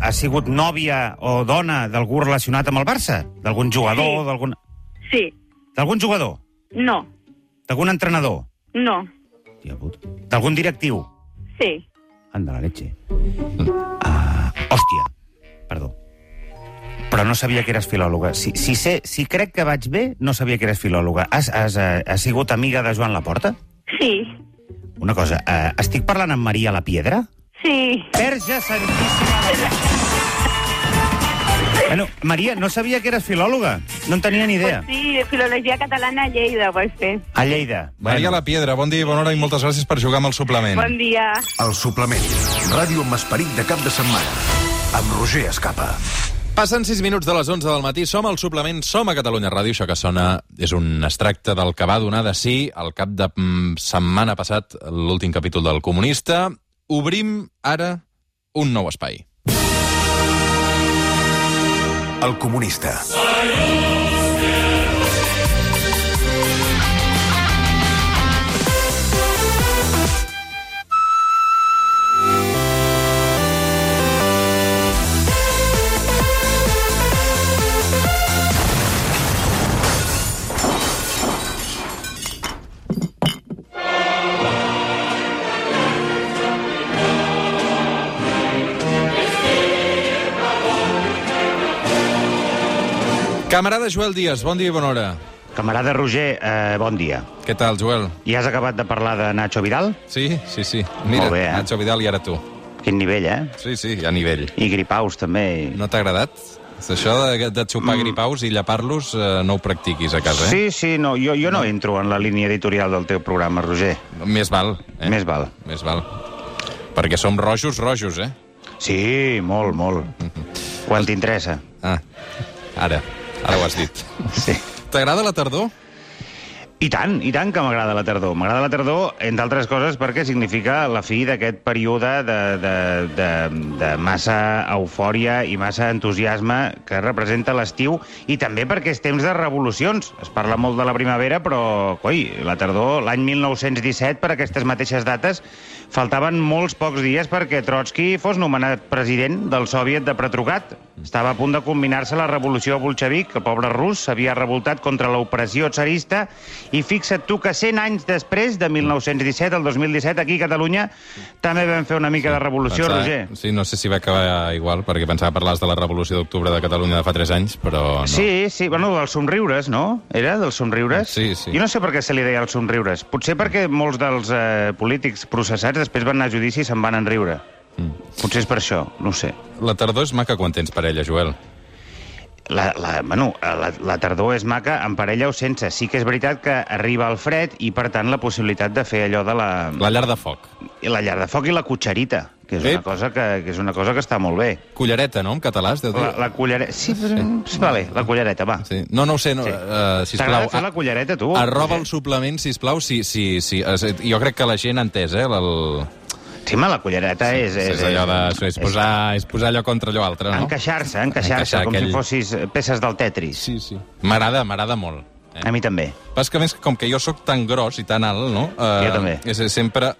ha sigut nòvia o dona d'algú relacionat amb el Barça? D'algun jugador? Sí. d'algun Sí. D'algun jugador? No. D'algun entrenador? No. D'algun directiu? Sí. Anda la leche. Ah, hòstia. Perdó. Però no sabia que eres filòloga. Si, si, sé, si crec que vaig bé, no sabia que eres filòloga. Has, has, eh, has sigut amiga de Joan Laporta? Sí. Una cosa, eh, estic parlant amb Maria la Piedra? Sí. Verge Santíssima de. Bueno, Maria, no sabia que eres filòloga. No en tenia ni idea. Pues sí, filologia catalana a Lleida, vaig fer. A Lleida. Maria La Piedra, bon dia i bona hora i moltes gràcies per jugar amb el suplement. Bon dia. El suplement. Ràdio amb esperit de cap de setmana. Amb Roger Escapa. Passen 6 minuts de les 11 del matí, som al suplement, som a Catalunya Ràdio, això que sona és un extracte del que va donar de sí al cap de mm, setmana passat l'últim capítol del Comunista. Obrim ara un nou espai. El comunista. Camarada Joel Díaz, bon dia i bona hora. Camarada Roger, eh, bon dia. Què tal, Joel? I has acabat de parlar de Nacho Vidal? Sí, sí, sí. Mira, Molt bé, eh? Nacho Vidal i ara tu. Quin nivell, eh? Sí, sí, a nivell. I gripaus, també. No t'ha agradat? Això de, de xupar mm. gripaus i llapar-los eh, no ho practiquis a casa, eh? Sí, sí, no, jo, jo no entro en la línia editorial del teu programa, Roger. Més val. Eh? Més val. Més val. Perquè som rojos, rojos, eh? Sí, molt, molt. Quan t'interessa. Ah, ara. Ara ho has dit. Sí. T'agrada la tardor? I tant, i tant que m'agrada la tardor. M'agrada la tardor, entre altres coses, perquè significa la fi d'aquest període de, de, de, de massa eufòria i massa entusiasme que representa l'estiu, i també perquè és temps de revolucions. Es parla molt de la primavera, però, coi, la tardor, l'any 1917, per aquestes mateixes dates, faltaven molts pocs dies perquè Trotsky fos nomenat president del Soviet de Petrograd. Estava a punt de combinar-se la revolució bolxevic, que pobre rus s'havia revoltat contra l'opressió tsarista, i fixa't tu que 100 anys després, de 1917 al 2017, aquí a Catalunya, també vam fer una mica de revolució, Pensava- Roger. Sí, no sé si va acabar igual, perquè pensava parlar de la revolució d'octubre de Catalunya de fa 3 anys, però no. Sí, sí, bueno, dels somriures, no? Era dels somriures? Sí, sí. Jo no sé per què se li deia els somriures. Potser perquè molts dels eh, polítics processats després van anar a judici i se'n van enriure. Mm. Potser és per això, no sé. La tardor és maca quan tens parella, Joel. La, la, bueno, la, la tardor és maca amb parella o sense. Sí que és veritat que arriba el fred i, per tant, la possibilitat de fer allò de la... La llar de foc. La llar de foc i la cotxerita, que és, Ep. una cosa que, que és una cosa que està molt bé. Cullereta, no?, en català es deu dir. La, la cullereta... Sí, sí. sí. Vale, la cullereta, va. Sí. No, no ho sé, no, Sí. uh, sisplau. T'agrada fer la cullereta, tu? Arroba el suplement, sisplau, si, si, si, si, jo crec que la gent ha entès, eh? El, Sí, home, la cullereta és... és, allò de... És posar, és posar allò contra allò altre, no? Encaixar-se, encaixar-se, Encaixar com aquell- si fossis peces del Tetris. Sí, sí. M'agrada, m'agrada molt. Eh? A mi també. Pas que més, com que jo sóc tan gros i tan alt, no? Uh, Jo també. És sempre...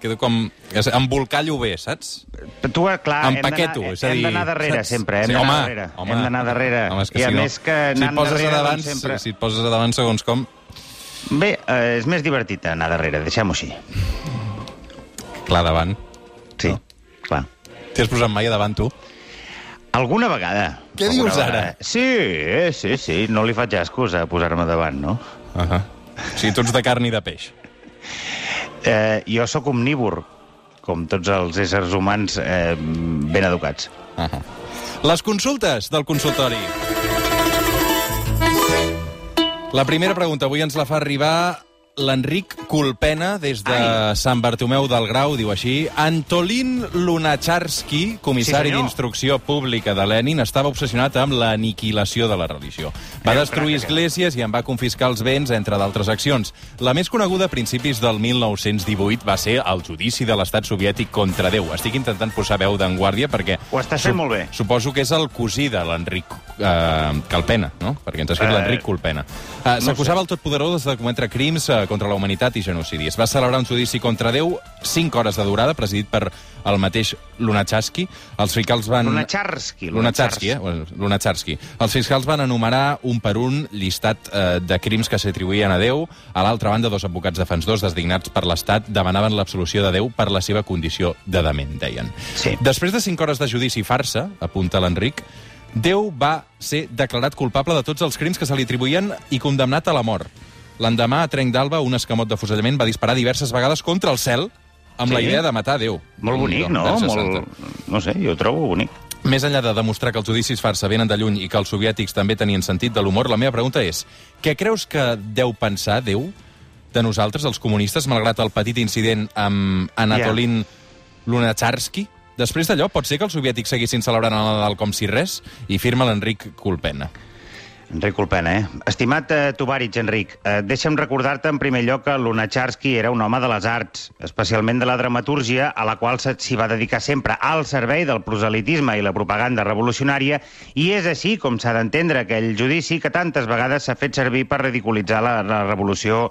Quedo com... És embolcallo bé, saps? Tu, eh, clar, hem d'anar- hem darrere, saps? sempre, hem Sí, home, darrere. home. Hem d'anar darrere. Home, és que I a si no, més que si anant et poses darrere, davant, doncs, sempre... si et poses a davant segons com... Bé, eh, és més divertit anar darrere, deixem-ho així. Clar, davant. Sí, clar. T'hi has posat mai a davant, tu? Alguna vegada. Què dius ara? vegada. Sí, sí, sí, no li faig ascos a posar-me davant, no? Uh -huh. O sigui, tu ets de carn i de peix. Eh, jo sóc omnívor, com tots els éssers humans eh, ben educats. Uh -huh. Les consultes del consultori. La primera pregunta avui ens la fa arribar l'Enric Colpena des de Ai. Sant Bartomeu del Grau, diu així. Antolín Lunacharski, comissari Sí, d'instrucció pública de Lenin, estava obsessionat amb l'aniquilació de la religió. Va destruir crac, esglésies i en va confiscar els béns, entre d'altres accions. La més coneguda a principis del 1918 va ser el judici de l'estat soviètic contra Déu. Estic intentant posar veu d'en guàrdia perquè... Ho estàs fent molt bé. Suposo que és el cosí de l'Enric eh, Calpena, no? Perquè ens ha escrit Eh, l'Enric Colpena. Eh, no S'acusava el totpoderós de cometre crims eh, contra la humanitat i genocidi. Es va celebrar un judici contra Déu, 5 hores de durada, presidit per el mateix Lunacharsky. Els fiscals van... Lunacharsky. Lunacharsky, eh? Lunacharsky. Els fiscals van enumerar un per un llistat eh, de crims que s'atribuïen a Déu. A l'altra banda, dos advocats defensors designats per l'Estat demanaven l'absolució de Déu per la seva condició de dement, deien. Sí. Després de 5 hores de judici farsa, apunta l'Enric, Déu va ser declarat culpable de tots els crims que se li atribuïen i condemnat a la mort. L'endemà, a Trenc d'Alba, un escamot de fusellament va disparar diverses vegades contra el cel amb Sí. la idea de matar Déu. Molt bonic, no? Molt... No sé, jo ho trobo bonic. més enllà de demostrar que els judicis farsa venen de lluny i que els soviètics també tenien sentit de l'humor, la meva pregunta és què creus que deu pensar Déu de nosaltres, els comunistes, malgrat el petit incident amb Anatolin Lunacharsky? Després d'allò, pot ser que els soviètics seguissin celebrant el Nadal com si res? I firma l'Enric Colpena. Enric Colpena, eh? Estimat eh, Tovarich, Enric, eh, deixa'm recordar-te en primer lloc que Lunacharsky era un home de les arts, especialment de la dramatúrgia, a la qual s'hi va dedicar sempre al servei del proselitisme i la propaganda revolucionària, i és així com s'ha d'entendre aquell judici que tantes vegades s'ha fet servir per ridiculitzar la, la revolució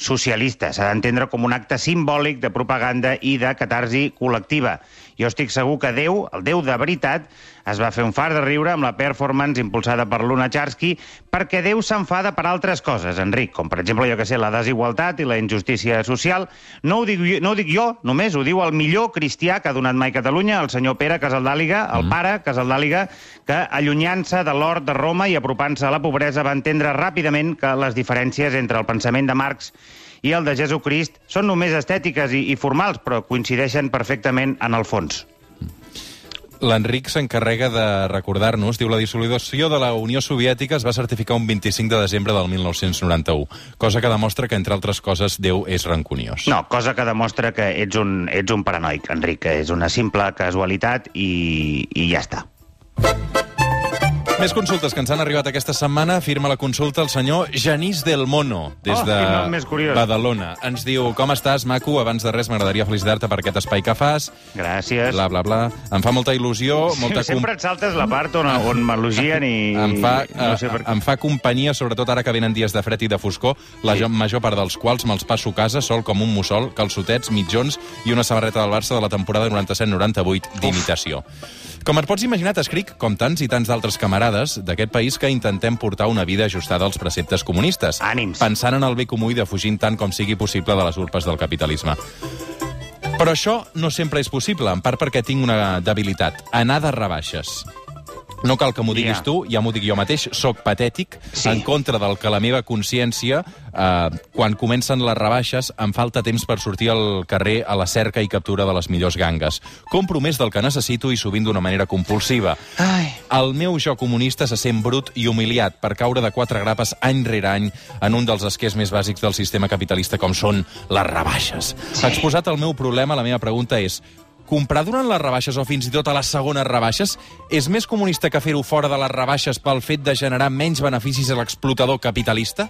socialista. S'ha d'entendre com un acte simbòlic de propaganda i de catarsi col·lectiva. Jo estic segur que Déu, el Déu de veritat, es va fer un far de riure amb la performance impulsada per Lunacharsky perquè Déu s'enfada per altres coses, Enric, com per exemple, jo que sé, la desigualtat i la injustícia social. No ho dic, no ho dic jo, només ho diu el millor cristià que ha donat mai Catalunya, el senyor Pere Casaldàliga, el pare Casaldàliga, que allunyant-se de l'hort de Roma i apropant-se a la pobresa va entendre ràpidament que les diferències entre el pensament de Marx i el de Jesucrist són només estètiques i, i formals, però coincideixen perfectament en el fons. L'Enric s'encarrega de recordar-nos, diu, la dissolució de la Unió Soviètica es va certificar un 25 de desembre del 1991, cosa que demostra que, entre altres coses, Déu és rancuniós. No, cosa que demostra que ets un, ets un paranoic, Enric, que és una simple casualitat i, i ja està. Més consultes que ens han arribat aquesta setmana. Firma la consulta el senyor Genís del Mono, des Oh, de quin nom més curiós. Badalona. Ens diu, com estàs, maco? Abans de res, m'agradaria felicitar-te per aquest espai que fas. Gràcies. Bla, bla, bla. Em fa molta il·lusió, molta Sempre et saltes la part on, on m'elogien i... em fa, no sé eh, per em fa companyia, sobretot ara que venen dies de fred i de foscor, la Sí. sí. major part dels quals me'ls passo a casa, sol com un mussol, calçotets, mitjons i una samarreta del Barça de la temporada 97-98 d'imitació. Com et pots imaginar, t'escric, com tants i tants d'altres camarades d'aquest país, que intentem portar una vida ajustada als preceptes comunistes. Ànims. Pensant en el bé comú i defugint tant com sigui possible de les urpes del capitalisme. Però això no sempre és possible, en part perquè tinc una debilitat, anar de rebaixes. No cal que m'ho diguis Ja. tu, ja m'ho dic jo mateix, sóc patètic, Sí. en contra del que la meva consciència, eh, quan comencen les rebaixes, em falta temps per sortir al carrer a la cerca i captura de les millors gangues. Compro més del que necessito i sovint d'una manera compulsiva. Ai. El meu jo comunista se sent brut i humiliat per caure de quatre grapes any rere any en un dels esquers més bàsics del sistema capitalista com són les rebaixes. Sí. Exposat el meu problema, la meva pregunta és comprar durant les rebaixes o fins i tot a les segones rebaixes és més comunista que fer-ho fora de les rebaixes pel fet de generar menys beneficis a l'explotador capitalista?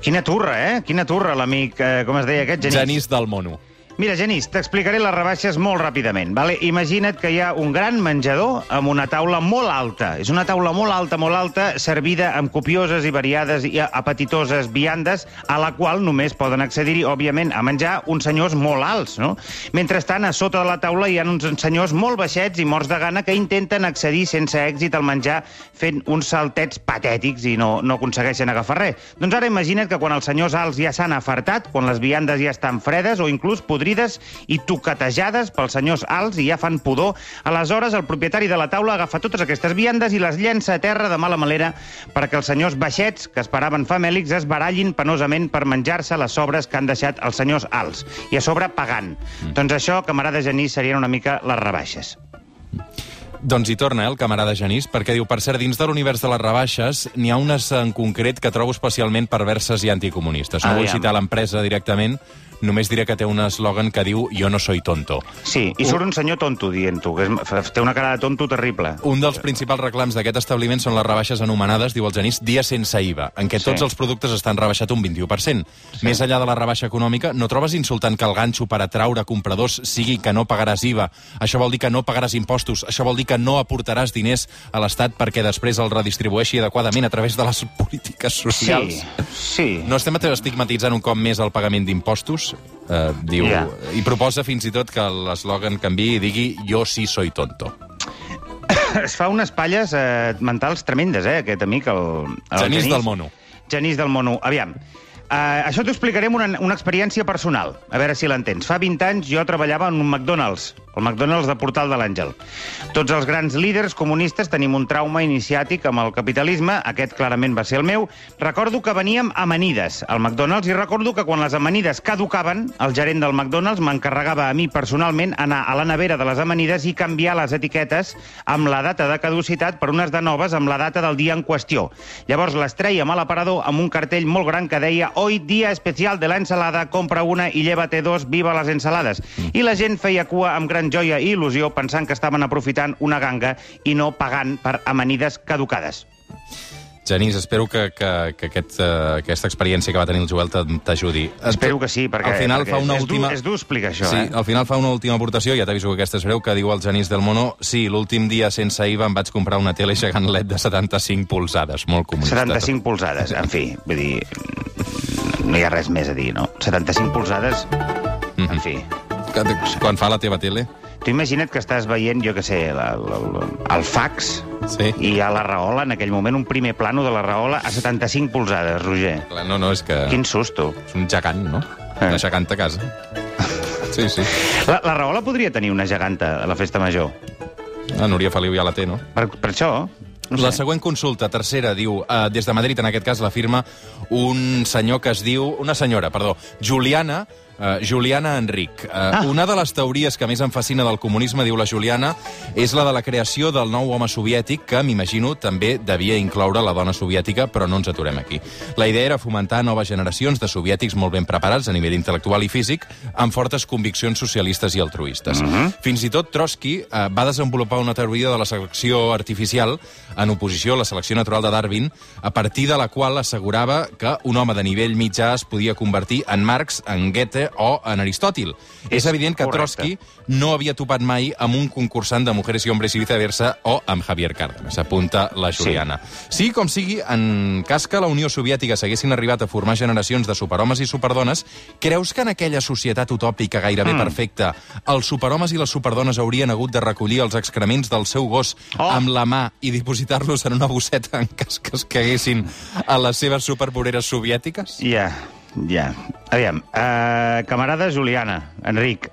Quina turra, eh? Quina turra, l'amic, eh, com es deia aquest, Genís? Genís del mono. Mira, Genís, t'explicaré les rebaixes molt ràpidament. Vale? Imagina't que hi ha un gran menjador amb una taula molt alta. És una taula molt alta, molt alta, servida amb copioses i variades i apetitoses viandes, a la qual només poden accedir-hi, òbviament, a menjar uns senyors molt alts, no? Mentrestant, a sota de la taula hi ha uns senyors molt baixets i morts de gana que intenten accedir sense èxit al menjar fent uns saltets patètics i no, no aconsegueixen agafar res. Doncs ara imagina't que quan els senyors alts ja s'han afartat, quan les viandes ja estan fredes o inclús podrides i toquetejades pels senyors alts i ja fan pudor, aleshores el propietari de la taula agafa totes aquestes viandes i les llença a terra de mala manera perquè els senyors baixets, que esperaven famèlics, es barallin penosament per menjar-se les sobres que han deixat els senyors alts, i a sobre pagant. Mm. Doncs això, camarada Genís, serien una mica les rebaixes. Doncs hi torna, eh, el camarada Genís, perquè diu, per cert, dins de l'univers de les rebaixes n'hi ha unes en concret que trobo especialment perverses i anticomunistes. No vull Aviam. citar l'empresa directament, només diré que té un eslògan que diu «Jo no soy tonto». Sí, i surt un senyor tonto dient-ho, que és, té una cara de tonto terrible. Un dels principals reclams d'aquest establiment són les rebaixes anomenades, diu el Genís, dia sense IVA, en què Sí. tots els productes estan rebaixats un 21%. Més enllà de la rebaixa econòmica, no trobes insultant que el ganxo per atraure compradors sigui que no pagaràs IVA? Això vol dir que no pagaràs impostos, això vol dir que no aportaràs diners a l'Estat perquè després el redistribueixi adequadament a través de les polítiques socials. Sí, sí. No estem estigmatitzant un cop més el pagament d'impostos? Eh, diu, Ja. I proposa fins i tot que l'eslògan canvi i digui «Jo sí soy tonto». Es fa unes palles eh, mentals tremendes, eh, aquest amic, el, el Genís del Mono. Genís del Mono. Aviam, uh, això t'ho explicaré amb una, una experiència personal, a veure si l'entens. Fa 20 anys jo treballava en un McDonald's, el McDonald's de Portal de l'Àngel. Tots els grans líders comunistes tenim un trauma iniciàtic amb el capitalisme, aquest clarament va ser el meu. Recordo que veníem amanides al McDonald's i recordo que quan les amanides caducaven, el gerent del McDonald's m'encarregava a mi personalment anar a la nevera de les amanides i canviar les etiquetes amb la data de caducitat per unes de noves amb la data del dia en qüestió. Llavors les treiem a l'aparador amb un cartell molt gran que deia «Hoy día especial de la ensalada, compra una i llévate dos, viva les ensalades». I la gent feia cua amb gran joia i il·lusió pensant que estaven aprofitant una ganga i no pagant per amanides caducades. Genís, espero que, que, que aquest, uh, aquesta experiència que va tenir el Joel t'ajudi. Espero que sí, perquè, al final perquè fa una és, última... dur, és dur explicar això, sí, eh? al final fa una última aportació, ja t'aviso que aquesta és breu, que diu el Genís del Mono sí, l'últim dia sense IVA em vaig comprar una tele gegant LED de 75 polzades, molt comunista. 75 polzades, en fi, vull dir, no hi ha res més a dir, no? 75 polzades, Mhm. en fi. Que- Quan fa la teva tele? Tu imagina't que estàs veient, jo que sé, la, la, la, el fax Sí. i ha la raola, en aquell moment, un primer plano de la raola a 75 polzades, Roger. Clar, no, no, és que Quin susto. és un gegant, no? Eh. Una geganta a casa. Sí, sí. La, la raola podria tenir una geganta a la festa major. La Núria Feliu ja la té, no? Per, per això, no La sé. següent consulta, tercera, diu, eh, des de Madrid, en aquest cas, la firma un senyor que es diu... Una senyora, perdó, Juliana... Uh, Juliana Enric. Uh, ah. Una de les teories que més em fascina del comunisme, diu la Juliana, és la de la creació del nou home soviètic, que m'imagino també devia incloure la dona soviètica, però no ens aturem aquí. La idea era fomentar noves generacions de soviètics molt ben preparats a nivell intel·lectual i físic, amb fortes conviccions socialistes i altruistes. Mm -hmm. Fins i tot Trotsky uh, va desenvolupar una teoria de la selecció artificial en oposició a la selecció natural de Darwin, a partir de la qual assegurava que un home de nivell mitjà es podia convertir en Marx, en Goethe o en Aristòtil. És, És evident que correcte. Trotsky no havia topat mai amb un concursant de Mujeres i Hombres i viceversa o amb Javier Cárdenas, apunta la Juliana. Sí. Sigui com sigui, en cas que la Unió Soviètica s'haguessin arribat a formar generacions de superhomes i superdones, creus que en aquella societat utòpica gairebé Mm. perfecta els superhomes i les superdones haurien hagut de recollir els excrements del seu gos Oh. amb la mà i dipositar-los en una bosseta en cas que es caguessin a les seves supervoreres soviètiques? Ja, ja. Aviam, uh, camarada Juliana, Enric,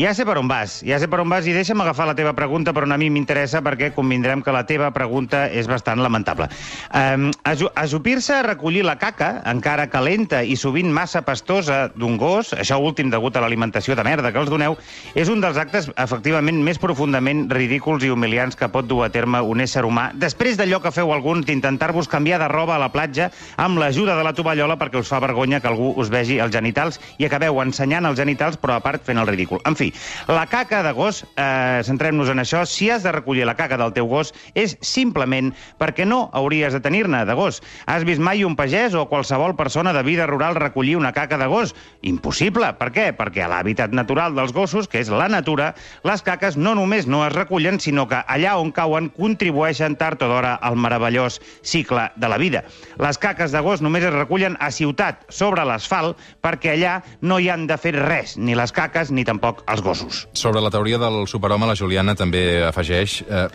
ja sé per on vas, ja sé per on vas i deixa'm agafar la teva pregunta, però a mi m'interessa perquè convindrem que la teva pregunta és bastant lamentable. Um, Ajupir-se a recollir la caca, encara calenta i sovint massa pastosa d'un gos, això últim degut a l'alimentació de merda que els doneu, és un dels actes efectivament més profundament ridículs i humiliants que pot dur a terme un ésser humà després d'allò que feu alguns d'intentar-vos canviar de roba a la platja amb l'ajuda de la tovallola perquè us fa vergonya que algú us vegi els genitals i acabeu ensenyant els genitals però a part fent el ridícul. En fi, la caca de gos, eh, centrem-nos en això, si has de recollir la caca del teu gos és simplement perquè no hauries de tenir-ne de gos. Has vist mai un pagès o qualsevol persona de vida rural recollir una caca de gos? Impossible. Per què? Perquè a l'hàbitat natural dels gossos, que és la natura, les caques no només no es recullen, sinó que allà on cauen contribueixen tard o d'hora al meravellós cicle de la vida. Les caques de gos només es recullen a ciutat, sobre l'asfalt, perquè allà no hi han de fer res, ni les caques ni tampoc els gossos. Sobre la teoria del superhome, la Juliana també afegeix... Eh,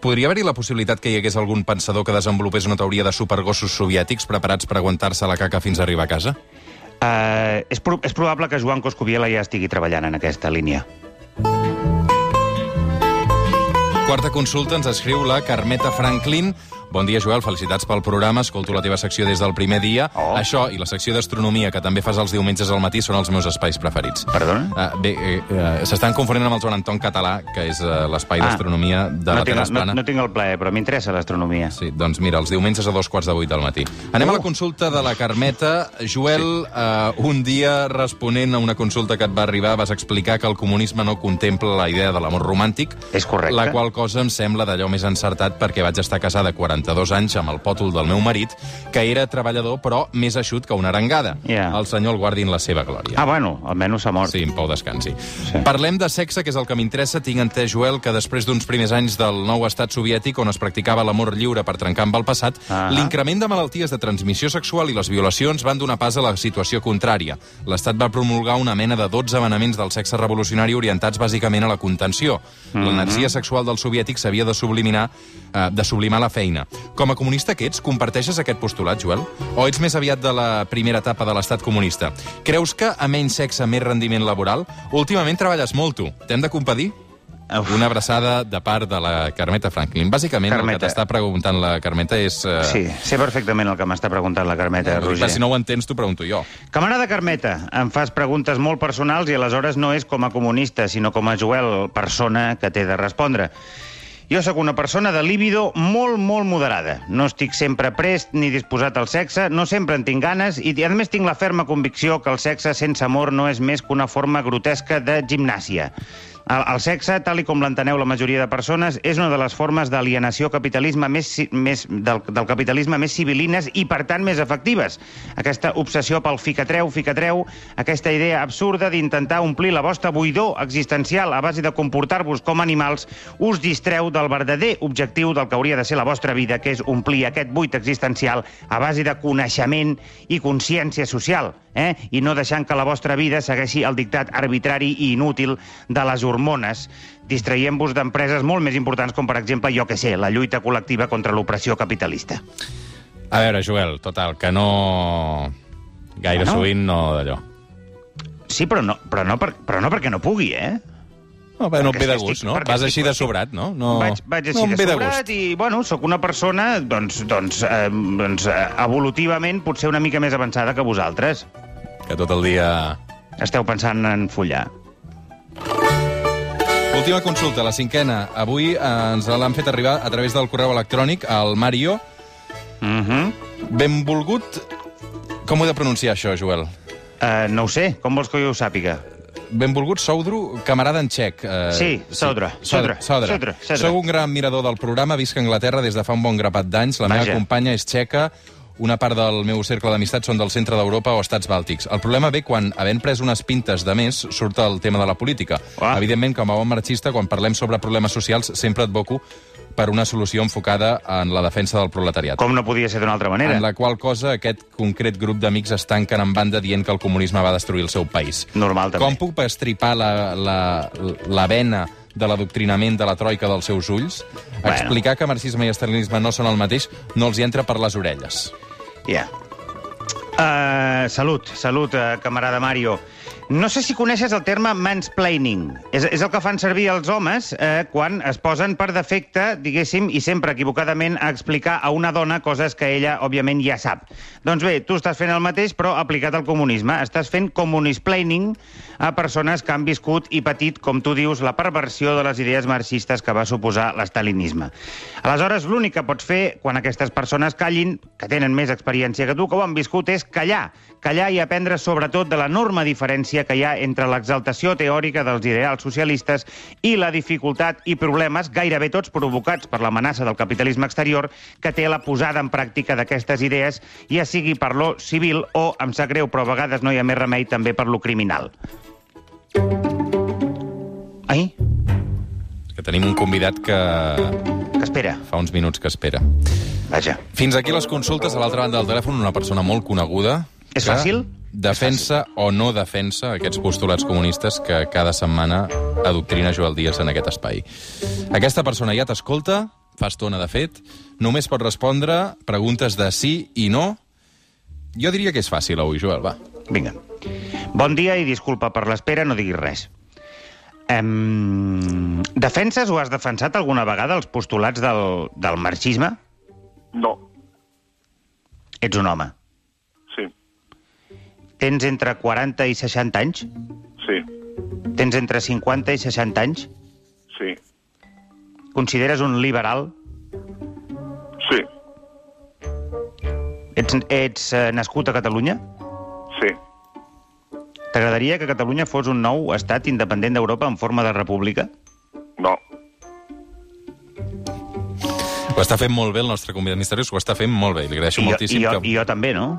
podria haver-hi la possibilitat que hi hagués algun pensador que desenvolupés una teoria de supergossos soviètics preparats per aguantar-se la caca fins a arribar a casa? Uh, és, pro és probable que Joan Coscubiela ja estigui treballant en aquesta línia. Quarta consulta ens escriu la Carmeta Franklin. Bon dia, Joel, felicitats pel programa. Escolto la teva secció des del primer dia. Oh. Això i la secció d'astronomia, que també fas els diumenges al matí, són els meus espais preferits. Perdona? Uh, bé, uh, s'estan confonent amb el Joan Anton Català, que és uh, l'espai Ah. d'astronomia de no la Terra no, Esplana. no tinc el plaer, però m'interessa l'astronomia. Sí, doncs mira, els diumenges a dos quarts de vuit del matí. Anem a la consulta de la Carmeta. Joel, sí. uh, un dia responent a una consulta que et va arribar vas explicar que el comunisme no contempla la idea de l'amor romàntic, És correcte. la qual cosa em sembla d'allò més encertat perquè vaig estar casada 42 anys amb el pòtol del meu marit, que era treballador però més eixut que una arengada. Ja. El senyor el guardi en la seva glòria. Ah, bueno, almenys s'ha mort. Sí, en pau descansi. Sí. Parlem de sexe, que és el que m'interessa. Tinc entès, Joel, que després d'uns primers anys del nou estat soviètic, on es practicava l'amor lliure per trencar amb el passat, Ah. l'increment de malalties de transmissió sexual i les violacions van donar pas a la situació contrària. L'Estat va promulgar una mena de 12 manaments del sexe revolucionari orientats bàsicament a la contenció. L'energia sexual dels soviètics s'havia de subliminar, eh, de sublimar la feina. Com a comunista que ets, comparteixes aquest postulat, Joel? O ets més aviat de la primera etapa de l'estat comunista? Creus que a menys sexe, més rendiment laboral? Últimament treballes molt, tu. T'hem de compadir? Uf. Una abraçada de part de la Carmeta Franklin. Bàsicament, Carmeta. el que t'està preguntant la Carmeta és... Eh, Sí, sé perfectament el que m'està preguntant la Carmeta, dic, Roger. clar, Si no ho entens, t'ho pregunto jo. Camarada Carmeta, em fas preguntes molt personals i aleshores no és com a comunista, sinó com a Joel, persona que té de respondre. Jo sóc una persona de líbido molt, molt moderada. No estic sempre prest ni disposat al sexe, no sempre en tinc ganes i, a més, tinc la ferma convicció que el sexe sense amor no és més que una forma grotesca de gimnàsia. El, el sexe, tal i com l'enteneu la majoria de persones, és una de les formes d'alienació capitalisme més, més, del, del capitalisme més civilines i, per tant, més efectives. Aquesta obsessió pel ficatreu, ficatreu, aquesta idea absurda d'intentar omplir la vostra buidor existencial a base de comportar-vos com animals, us distreu del verdader objectiu del que hauria de ser la vostra vida, que és omplir aquest buit existencial a base de coneixement i consciència social, eh? i no deixant que la vostra vida segueixi el dictat arbitrari i inútil de les hormones, distraient-vos d'empreses molt més importants com, per exemple, jo que sé, la lluita col·lectiva contra l'opressió capitalista. A veure, Joel, total, que no... Gaire Bueno. sovint no d'allò. Sí, però no, però no, per, però no perquè no pugui, eh? No, bé, no et ve de estic- gust, no? perquè Vas estic- així de sobrat, no? no... Vaig, vaig així no de de sobrat gust. i, bueno, sóc una persona, doncs, doncs, eh, doncs evolutivament potser una mica més avançada que vosaltres. Que tot el dia... Esteu pensant en follar. Última consulta, la cinquena. Avui eh, ens l'han fet arribar a través del correu electrònic al Mario. Mm -hmm. Benvolgut... Com ho he de pronunciar, això, Joel? uh, no ho sé, com vols que jo ho sàpiga? Benvolgut Soudru, camarada en txec. Eh, Sí, Sodra, Sodra, Sodra. Sodra, Sodra. Soc un gran admirador del programa, visc a Anglaterra des de fa un bon grapat d'anys. La Vaja. meva companya és txeca, una part del meu cercle d'amistats són del centre d'Europa o estats bàltics. El problema ve quan, havent pres unes pintes de més, surt el tema de la política. Uah. Evidentment, com a bon marxista, quan parlem sobre problemes socials, sempre advoco per una solució enfocada en la defensa del proletariat. Com no podia ser d'una altra manera? En la qual cosa aquest concret grup d'amics es tanquen en banda dient que el comunisme va destruir el seu país. Normal, també. Com puc estripar la, la, la vena de l'adoctrinament de la troika dels seus ulls? Bueno. Explicar que marxisme i estalinisme no són el mateix no els hi entra per les orelles. Ja. Uh, salut, salut, uh, camarada Mario. No sé si coneixes el terme mansplaining. És, és el que fan servir els homes eh, quan es posen per defecte, diguéssim, i sempre equivocadament, a explicar a una dona coses que ella, òbviament, ja sap. Doncs bé, tu estàs fent el mateix, però aplicat al comunisme. Estàs fent comunisplaining a persones que han viscut i patit, com tu dius, la perversió de les idees marxistes que va suposar l'estalinisme. Aleshores, l'únic que pots fer quan aquestes persones callin, que tenen més experiència que tu, que ho han viscut, és callar. Callar i aprendre sobretot de l'enorme diferència que hi ha entre l'exaltació teòrica dels ideals socialistes i la dificultat i problemes, gairebé tots provocats per l'amenaça del capitalisme exterior, que té la posada en pràctica d'aquestes idees, ja sigui per lo civil o, em sap greu, però a vegades no hi ha més remei, també per lo criminal. Ai, Que tenim un convidat que que espera. fa uns minuts que espera. Vaja. Fins aquí les consultes. A l'altra banda del telèfon, una persona molt coneguda. És fàcil? Defensa o no defensa aquests postulats comunistes que cada setmana adoctrina Joel Díaz en aquest espai. Aquesta persona ja t'escolta, fa estona de fet, només pot respondre preguntes de sí i no. Jo diria que és fàcil avui, Joel, va. Vinga. Bon dia i disculpa per l'espera, no diguis res. Um, defenses o has defensat alguna vegada els postulats del, del marxisme? No. Ets un home. Tens entre 40 i 60 anys? Sí. Tens entre 50 i 60 anys? Sí. Consideres un liberal? Sí. Ets, ets eh, nascut a Catalunya? Sí. T'agradaria que Catalunya fos un nou estat independent d'Europa en forma de república? No. Ho està fent molt bé el nostre convidat misteriós, ho està fent molt bé. Li agraeixo I jo, moltíssim i, jo, que... I jo també, no?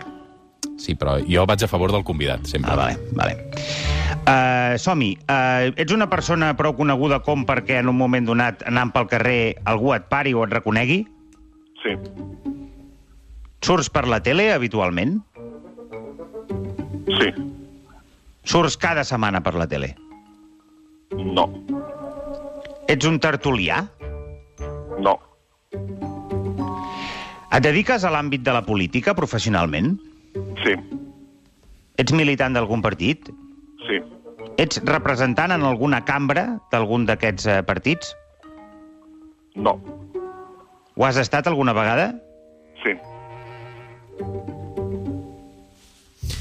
Sí, però jo vaig a favor del convidat, sempre. Ah, vale, vale. Uh, Som-hi. Uh, ets una persona prou coneguda com perquè en un moment donat, anant pel carrer, algú et pari o et reconegui? Sí. Surts per la tele habitualment? Sí. Surts cada setmana per la tele? No. Ets un tertulià? No. Et dediques a l'àmbit de la política professionalment? Sí. Ets militant d'algun partit? Sí. Ets representant en alguna cambra d'algun d'aquests eh, partits? No. Ho has estat alguna vegada? Sí.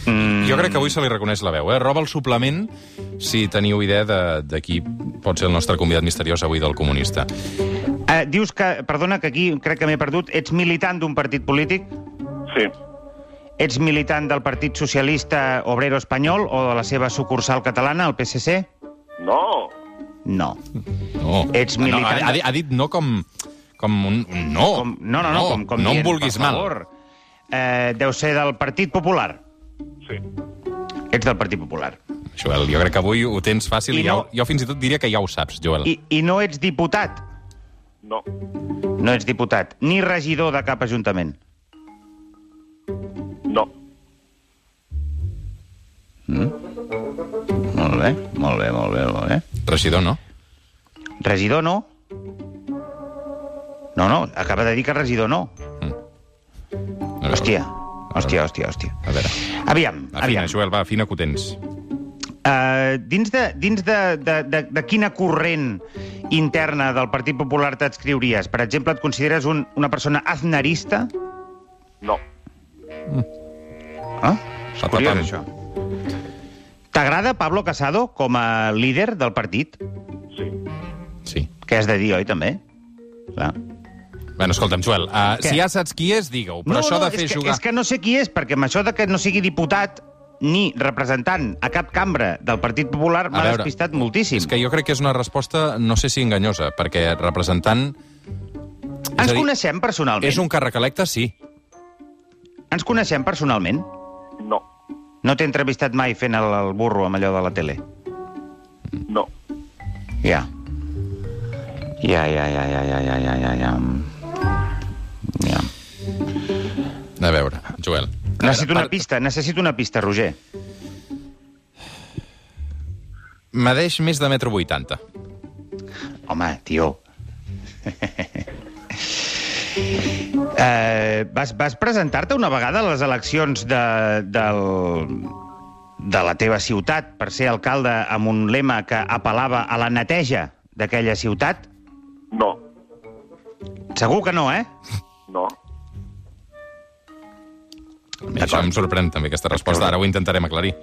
Mm, Jo crec que avui se li reconeix la veu, eh? Roba el suplement si teniu idea de, de qui pot ser el nostre convidat misteriós avui del comunista. eh, dius que, perdona, que aquí crec que m'he perdut, ets militant d'un partit polític? Sí. Ets militant del Partit Socialista Obrero Espanyol o de la seva sucursal catalana, el PSC? No. No. No. Ets No, militant- ha, ha, dit- ha dit no com, com un, un no. Com, no, no, no, com, com no em dient, vulguis per mal. favor. Eh, deu ser del Partit Popular. Sí. Ets del Partit Popular. Joel, jo crec que avui ho tens fàcil I i, ja, no- ho- jo fins i tot diria que ja ho saps, Joel. I, I no ets diputat? No. No ets diputat. Ni regidor de cap ajuntament? Molt bé, molt bé, molt bé, molt bé. Regidor, no? Regidor no? No, no, acaba de dir que regidor no. A veure, Hòstia, hòstia, hòstia, hòstia. A veure, Aviam, afina, aviam. Joel, va, afina que ho tens. Uh, dins de, dins de, de, de, de quina corrent interna del Partit Popular t'adscriuries? Per exemple, et consideres un, una persona aznarista? No. Ah, és curiós, això. T'agrada Pablo Casado com a líder del partit? Sí. Sí. Què has de dir, oi, també? Clar. Bueno, escolta'm, Joel, uh, Què? si ja saps qui és, digue-ho. Però no, això no, de fer és que, jugar... És que no sé qui és, perquè amb això de que no sigui diputat ni representant a cap cambra del Partit Popular m'ha despistat moltíssim. És que jo crec que és una resposta, no sé si enganyosa, perquè representant... és Ens dir, coneixem personalment? És un càrrec electe, sí. Ens coneixem personalment? No. No t'he entrevistat mai fent el, el burro amb allò de la tele? No. Ja. Ja, ja, ja, ja, ja, ja, ja, ja, ja. ja. A veure, Joel. A Necessito veure, una pista, necessito una pista, Roger. Medeix més de metro vuitanta. Home, tio. eh, vas vas presentar-te una vegada a les eleccions de, del, de la teva ciutat per ser alcalde amb un lema que apel·lava a la neteja d'aquella ciutat? No. Segur que no, eh? No. Bé, això em sorprèn també, aquesta resposta. Ara ho intentarem aclarir.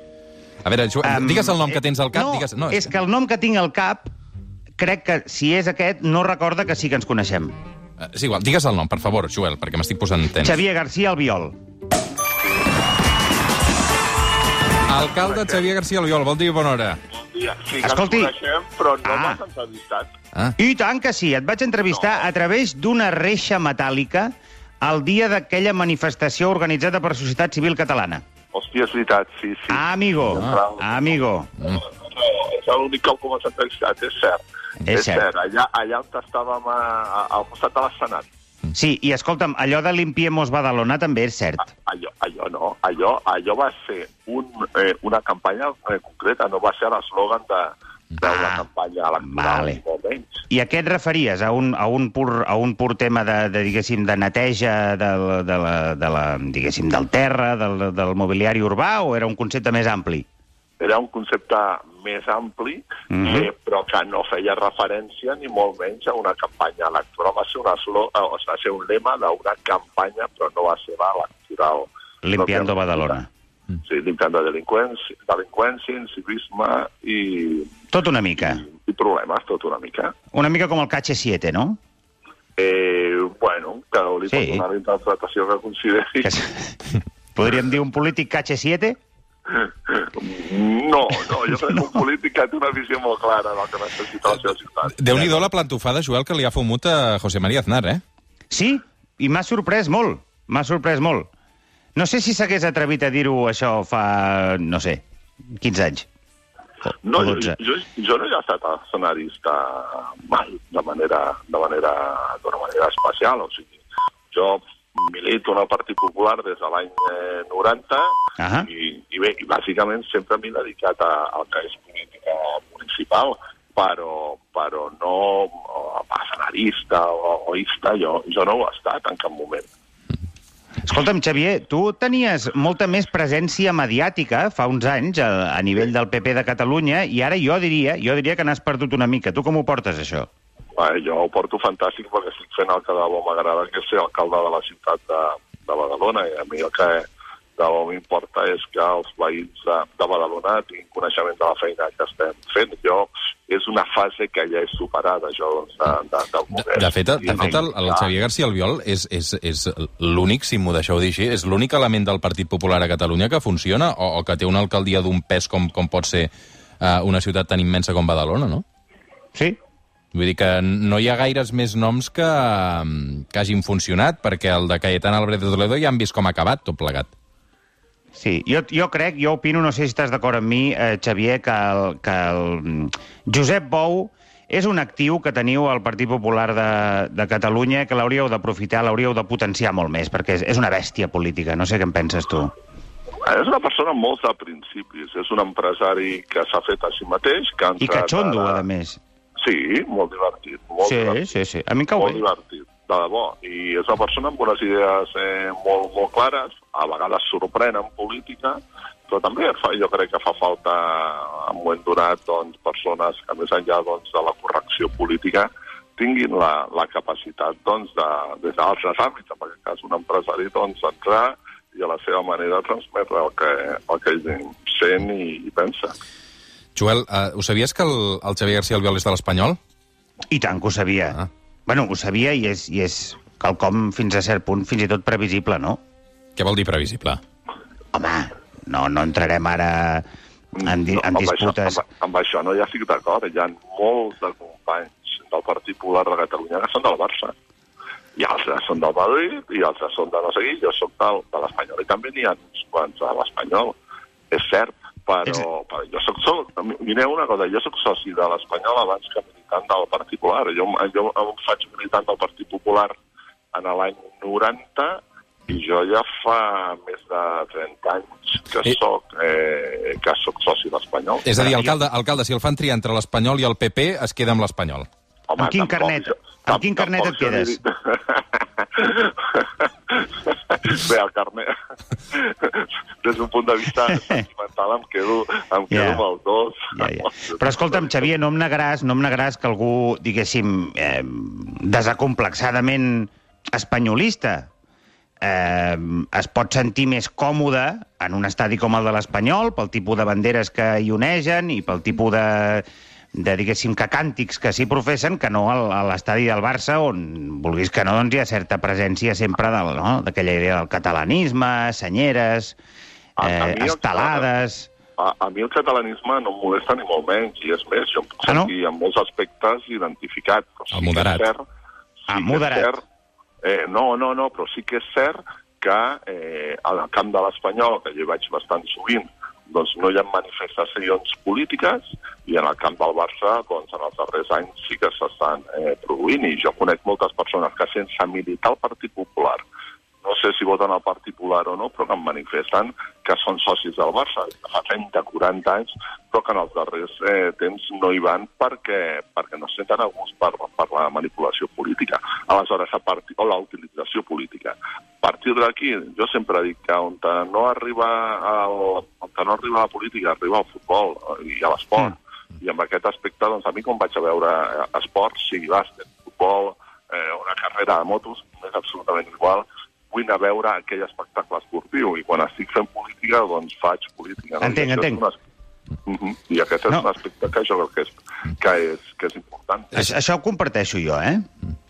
A veure, Joel, Em, digues el nom que eh, tens al cap. No, digues... no, és que el nom que tinc al cap, crec que si és aquest, no recorda que sí que ens coneixem. Eh, És igual, digues el nom, per favor, Joel, perquè m'estic posant tens. Xavier García Albiol. Alcalde Xavier García Albiol, vol dir bona hora. Ja, sí que Escolti. ens coneixem, però no Ah. m'has entrevistat. Ah, I tant que sí, et vaig entrevistar a través d'una reixa metàl·lica el dia d'aquella manifestació organitzada per Societat Civil Catalana. Hòstia, és veritat, sí, sí. Ah, amigo, Ah. amigo. És l'únic cop que m'has entrevistat, és cert. És cert. Allà, allà on estàvem a, a, al costat de l'escenari. Sí, i escolta'm, allò de Limpiemos Badalona també és cert. Allò, allò no, allò, allò va ser un, eh, una campanya eh, concreta, no va ser l'eslògan de, de Ah, campanya electoral, vale. molt menys. I a què et referies? A un, a un, pur, a un pur tema de, de, diguéssim, de neteja de, de, la, de la, diguéssim, del terra, del, del mobiliari urbà, o era un concepte més ampli? Era un concepte més ampli, mm. -hmm. eh, però que no feia referència ni molt menys a una campanya electoral. Va ser, una eh, o va ser un lema d'una campanya, però no va ser electoral. Limpiando No Badalona. Sí, limpiando delinqüència, delinqüència, incivisme i, Tot una mica. i problemes, tot una mica. Una mica com el KH7, no? Eh, bueno, un li Sí. pot donar la interpretació que consideri. Que... Podríem dir un polític KH7? No, no, jo crec que un polític que té una visió molt clara del que necessita la seva ciutat. Déu-n'hi-do la plantofada, Joel, que li ha fumut a José María Aznar, eh? Sí, i m'ha sorprès molt. M'ha sorprès molt. No sé si s'hagués atrevit a dir-ho això fa, no sé, 15 anys. O, No, o jo, 12. jo, jo no he estat escenarista mai, de manera, de manera, d'una manera especial. O sigui, jo milito en el Partit Popular des de l'any eh, 90 Ahà. i, i bé, i bàsicament sempre m'he dedicat a, al que és política municipal, però, però no o, escenarista o oista, jo, jo no ho he estat en cap moment. Escolta'm, Xavier, tu tenies molta més presència mediàtica fa uns anys a, a nivell del PP de Catalunya i ara jo diria, jo diria que n'has perdut una mica. Tu com ho portes, això? Bé, jo ho porto fantàstic perquè estic fent el que de bo m'agrada, que és ser alcalde de la ciutat de, de Badalona, i a mi el que de bo m'importa és que els veïns de, de Badalona tinguin coneixement de la feina que estem fent. Jo, és una fase que ja he superat, això, doncs, de, de, del De, model. de fet, de fet el, el Ah, Xavier García Albiol és, és, és l'únic, si m'ho deixeu dir així, és l'únic element del Partit Popular a Catalunya que funciona o, o que té una alcaldia d'un pes com, com pot ser uh, una ciutat tan immensa com Badalona, no? Sí? Vull dir que no hi ha gaires més noms que, que hagin funcionat, perquè el de Cayetana Álvarez de Toledo ja han vist com ha acabat tot plegat. Sí, jo, jo crec, jo opino, no sé si estàs d'acord amb mi, eh, Xavier, que el, que el Josep Bou és un actiu que teniu al Partit Popular de, de Catalunya que l'hauríeu d'aprofitar, l'hauríeu de potenciar molt més, perquè és, és una bèstia política. No sé què en penses tu. És una persona amb molts de principis. És un empresari que s'ha fet a si mateix. Que ha I catxondo, ara- a més. Sí, molt divertit. Molt Sí, divertit. sí, sí. A mi em cau molt bé. divertit, de debò. I és una persona amb unes idees eh, molt, molt clares, a vegades sorprèn en política, però també fa, jo crec que fa falta, en un moment donat, doncs, persones que més enllà doncs, de la correcció política tinguin la, la capacitat doncs, de, des d'altres àmbits, en aquest cas un empresari, doncs, entrar i a la seva manera transmetre el que, el que ell sent i, i pensa. Joel, uh, ho sabies que el, el Xavier García Albiol és de l'Espanyol? I tant que ho sabia. Ah. Bueno, ho sabia i és, i és quelcom fins a cert punt, fins i tot previsible, no? Què vol dir previsible? Home, no, no entrarem ara en, di en amb disputes... Això, amb, amb això no hi estic d'acord. Hi ha molts de companys del Partit Popular de Catalunya que són del Barça. I altres són del Madrid, i altres són de no sé qui, jo soc del, de l'Espanyol. I també n'hi ha uns quants de l'Espanyol. És cert, però, però jo soc, soc, mireu una cosa, jo sóc soci de l'Espanyol abans que militant del Partit Popular. Jo, jo em faig militant del Partit Popular en l'any 90 i jo ja fa més de 30 anys que Eh. soc, eh, que soc soci d'Espanyol. És a dir, alcalde, alcalde, si el fan triar entre l'Espanyol i el PP, es queda amb l'Espanyol. Home, Amb quin tampoc carnet- jo- amb quin carnet et quedes? Bé, el carnet... Des d'un punt de vista sentimental em quedo, em quedo Ja. amb els dos. Ja, ja. Però escolta'm, Xavier, no em negaràs, no em negaràs que algú, diguéssim, eh, desacomplexadament espanyolista eh, es pot sentir més còmode en un estadi com el de l'Espanyol pel tipus de banderes que hi onegen i pel tipus de, de diguéssim, que càntics que s'hi professen que no al- a l'estadi del Barça on, vulguis que no, doncs hi ha certa presència sempre del, no? d'aquella idea del catalanisme, senyeres, A- a eh, estelades... A, a mi el catalanisme no em molesta ni molt menys, i és més, jo em puc Ah, no? sentir en molts aspectes identificat. Però El que moderat. És cert, Ah, que és moderat. Cert, eh, no, no, no, però sí que és cert que eh, al camp de l'Espanyol, que jo hi vaig bastant sovint, doncs no hi ha manifestacions polítiques i en el camp del Barça, doncs en els darrers anys sí que s'estan eh, produint i jo conec moltes persones que sense militar el Partit Popular no sé si voten al Partit Popular o no, però que em manifesten que són socis del Barça, fa 30, 40 anys, però que en els darrers eh, temps no hi van perquè, perquè no senten a gust per, per la manipulació política. Aleshores, a partir, o la utilització política. A partir d'aquí, jo sempre dic que on no arriba el, que no arriba la política, arriba al futbol eh, i a l'esport. Mm. I en aquest aspecte, doncs, a mi quan vaig a veure eh, esports, sigui bàsquet, futbol, eh, una carrera de motos, és absolutament igual, vull anar a veure aquell espectacle esportiu i quan estic fent política, doncs faig política. No? Entenc, entenc. un as- Mhm. I aquest és No. un aspecte que jo crec que és, que és, que és important. Això, això ho comparteixo jo, eh?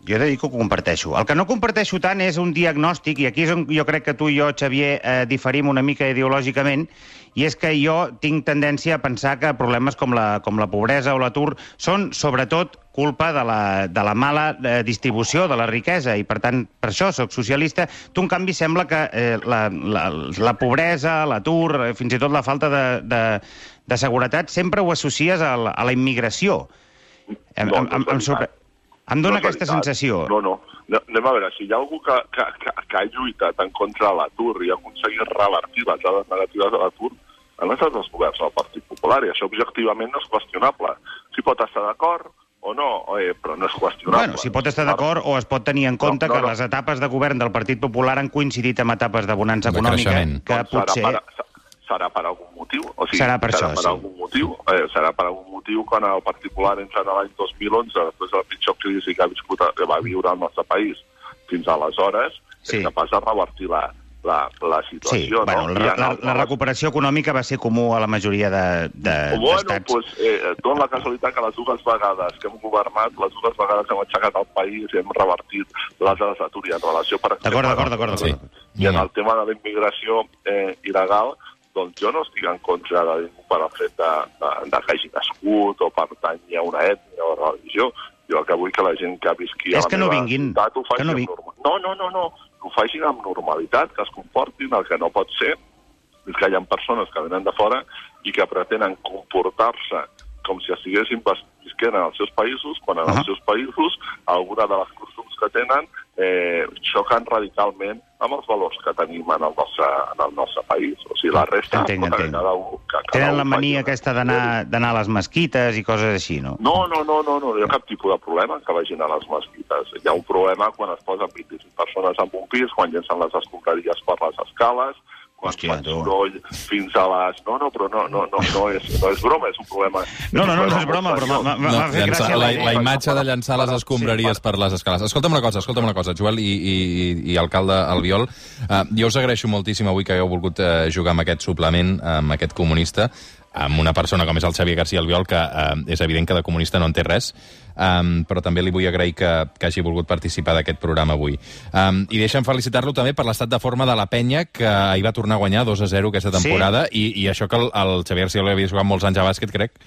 Jo he de dir que ho comparteixo. El que no comparteixo tant és un diagnòstic, i aquí és on jo crec que tu i jo, Xavier, eh, diferim una mica ideològicament, i és que jo tinc tendència a pensar que problemes com la, com la pobresa o l'atur són, sobretot, culpa de la, de la mala eh, distribució de la riquesa, i per tant, per això sóc socialista. Tu, en canvi, sembla que eh, la, la, la pobresa, l'atur, eh, fins i tot la falta de, de, de seguretat, sempre ho associes a la, a la immigració. Em, No, em, em, em, sobre... em dona No aquesta veritat. sensació. No, no. No, Anem a veure, si hi ha algú que, que, que, que ha lluitat en contra de l'atur i ha aconseguit revertir les dades negatives de l'atur, han estat els governs del Partit Popular, i això objectivament no és qüestionable. Si pot estar d'acord o no, eh, però no és qüestionable. Bueno, si pot estar d'acord o es pot tenir en compte No, no, que no. les etapes de govern del Partit Popular han coincidit amb etapes de bonança De econòmica, creixement. que Doncs potser... Serà per, serà per algun motiu. O sigui, Serà per serà això, per sí. algun motiu. Eh, serà per algun motiu quan el Partit Popular entra en l'any 2011, després de la pitjor crisi que ha viscut, que va viure el nostre país fins aleshores, Sí. és capaç de revertir la, la, la Sí, situació. bueno, no? la, la, el- la recuperació econòmica va ser comú a la majoria de, de, Bueno, d'estats. pues, eh, dona la casualitat que les dues vegades que hem governat, les dues vegades hem aixecat el país i hem revertit les dades d'atur i en relació, per exemple... D'acord, d'acord, d'acord. Sí. I en el tema de la immigració eh, il·legal, doncs jo no estic en contra de ningú per al fet de, de, de que hagi nascut o pertanyi a una ètnia o religió. Jo el que vull que la gent que visqui És que no vinguin, ciutat ho faci que no amb vin- norma- No, no, no, no, que ho facin amb normalitat, que es comportin. El que no pot ser és que hi ha persones que venen de fora i que pretenen comportar-se com si estiguessin vis- visquent en els seus països, quan en Ahà. els seus països alguna de les costums que tenen eh, xoquen radicalment amb els valors que tenim en el nostre, en el nostre país. O sigui, la resta... Entenc, entenc. Cada un, que, cada Tenen la mania aquesta d'anar d'anar a les mesquites i coses així, no? No, no, no, no, no, no hi ha cap tipus de problema que vagin a les mesquites. Hi ha un problema quan es posen 25 persones en un pis, quan llencen les escombraries per les escales, quan Hòstia, fan soroll fins a les... No, no, però no, no, no, no, és, no és broma, és un problema... No, no, no, un no és broma, però m'ha- No, fet gràcia la, la imatge de llançar les escombraries per les escales. Escolta'm una cosa, escolta'm una cosa, Joel i, i, i- i alcalde Albiol. Uh, jo us agraeixo moltíssim avui que hagueu volgut uh, jugar amb aquest suplement, amb aquest comunista, amb una persona com és el Xavier García Albiol, que uh, és evident que de comunista no en té res, um, però també li vull agrair que, que hagi volgut participar d'aquest programa avui. Um, I deixa'm felicitar-lo també per l'estat de forma de la penya, que ahir va tornar a guanyar 2 a 0 aquesta Sí? temporada, i, i això que el, el Xavier García Albiol havia jugat molts anys a bàsquet, crec,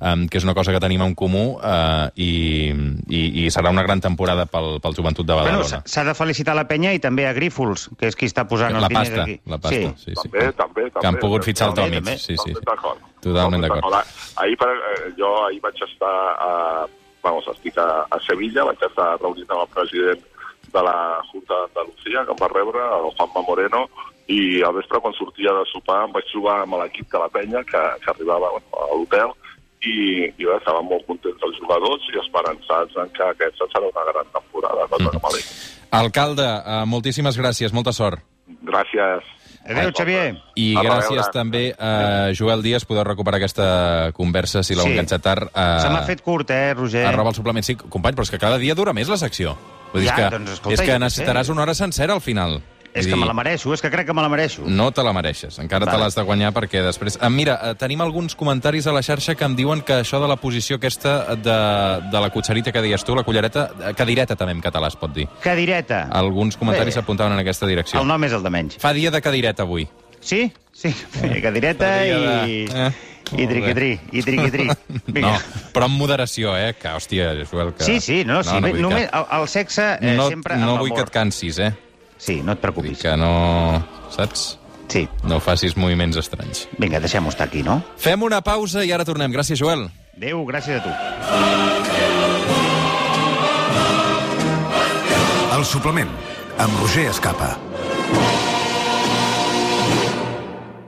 um, que és una cosa que tenim en comú uh, i, i, i serà una gran temporada pel, pel joventut de Bueno, Badalona. s'ha s'ha de felicitar la penya i també a Grífols, que és qui està posant la els diners pasta, aquí. la pasta, sí, sí. També, també, també. Que han pogut fitxar el Tomic, també. sí, sí. Totalment d'acord. Totalment d'acord. Ahir, per, eh, jo ahir vaig estar a... Vamos, estic a, a Sevilla, vaig estar reunit amb el president de la Junta d'Andalucía, que em va rebre, el Juanma Moreno, i al vespre, quan sortia de sopar, em vaig trobar amb l'equip de la penya, que, que arribava bueno, a l'hotel, i, i bé, estaven molt contents els jugadors i esperançats en que aquesta serà una gran temporada, cosa Mm. que m'alegra. Alcalde, uh, moltíssimes gràcies, molta sort. Gràcies. Adéu, Xavier. I A gràcies reveure. també a Joel Díaz, podeu recuperar aquesta conversa si l'heu Sí. enganxat tard. Uh, Se m'ha fet curt, eh, Roger? Arroba el suplement. Sí, company, però és que cada dia dura més la secció. Vull dir, Ja, que, doncs, escolta, és que necessitaràs una hora sencera al final. És Vull que me dir, la mereixo, és que crec que me la mereixo. No te la mereixes, encara Vale. te l'has de guanyar perquè després... Ah, mira, eh, tenim alguns comentaris a la xarxa que em diuen que això de la posició aquesta de, de la cotxerita que deies tu, la cullereta, eh, cadireta també en català es pot dir. Cadireta. Alguns comentaris Bé. apuntaven en aquesta direcció. El nom és el de menys. Fa dia de cadireta avui. Sí? Sí. Cadireta Fa dia i... de- Eh, I triquitri, i triquitri. No, però amb moderació, eh? Que, hòstia, Joel, que... Sí, sí, no, sí, vull dir només que el, el sexe eh, no, sempre no vull que et cansis, eh? Sí, no et Vull preocupis. que no... Saps? Sí. No facis moviments estranys. Vinga, deixem-ho estar aquí, no? Fem una pausa i ara tornem. Gràcies, Joel. Adéu, gràcies a tu. El suplement, amb Roger Escapa.